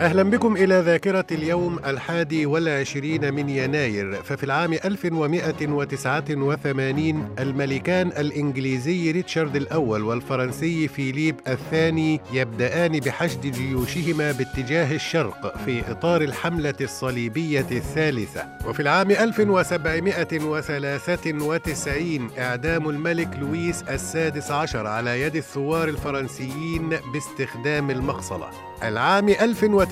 أهلا بكم إلى ذاكرة اليوم الحادي والعشرين من يناير ففي العام 1189 الملكان الإنجليزي ريتشارد الأول والفرنسي فيليب الثاني يبدأان بحشد جيوشهما باتجاه الشرق في إطار الحملة الصليبية الثالثة. وفي العام 1793 إعدام الملك لويس السادس عشر على يد الثوار الفرنسيين باستخدام المقصلة. العام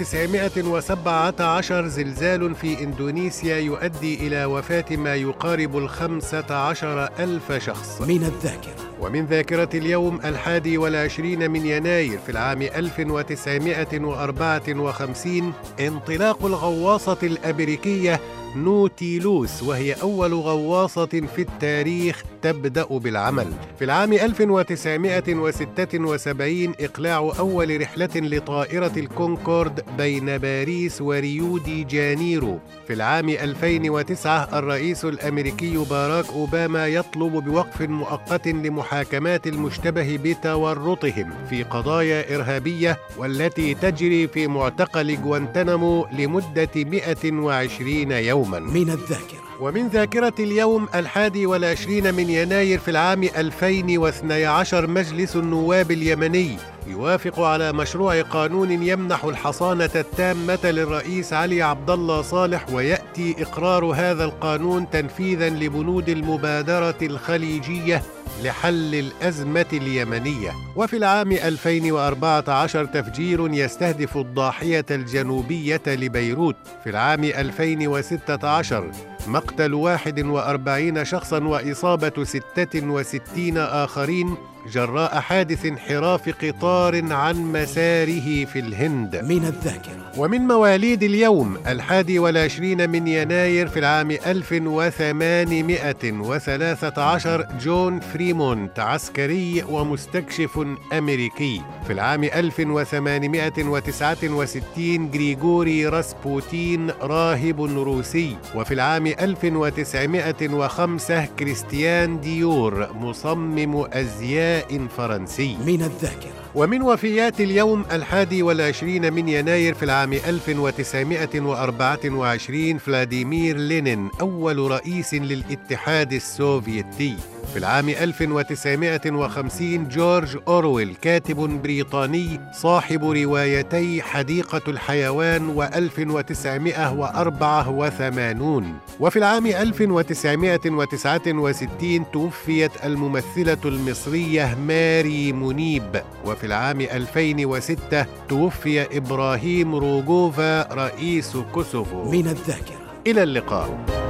1917 زلزال في إندونيسيا يؤدي إلى وفاة ما يقارب الخمسة عشر ألف شخص. من الذاكرة. ومن ذاكرة اليوم الحادي والعشرين من يناير في العام 1954 انطلاق الغواصة الأمريكية نوتيلوس وهي أول غواصة في التاريخ تبدأ بالعمل. في العام 1976 إقلاع أول رحلة لطائرة الكونكورد بين باريس وريو دي جانيرو. في العام 2009 الرئيس الأمريكي باراك أوباما يطلب بوقف مؤقت لمحاكمات المشتبه بتورطهم في قضايا إرهابية والتي تجري في معتقل جوانتنامو لمدة 120 يوما. من الذاكرة. ومن ذاكرة اليوم الحادي والعشرين من يناير في العام 2012 مجلس النواب اليمني يوافق على مشروع قانون يمنح الحصانة التامة للرئيس علي عبد الله صالح ويأتي إقرار هذا القانون تنفيذا لبنود المبادرة الخليجية لحل الأزمة اليمنية. وفي العام 2014 تفجير يستهدف الضاحية الجنوبية لبيروت. في العام 2016 مقتل 41 شخصا وإصابة 66 آخرين جراء حادث انحراف قطار عن مساره في الهند. من الذاكرة. ومن مواليد اليوم الحادي والعشرين من يناير في العام 1813 جون فريمونت عسكري ومستكشف أمريكي. في العام 1869 غريغوري راسبوتين راهب روسي. وفي العام 1905 كريستيان ديور مصمم أزياء فرنسي. من الذاكرة. ومن وفيات اليوم الحادي والعشرين من يناير في العام 1924 فلاديمير لينين أول رئيس للاتحاد السوفيتي. في العام 1950 جورج أورويل كاتب بريطاني صاحب روايتي حديقة الحيوان و1984 وفي العام 1969 توفيت الممثلة المصرية ماري منيب. وفي العام 2006 توفي إبراهيم روجوفا رئيس كوسوفو. من الذاكرة. إلى اللقاء.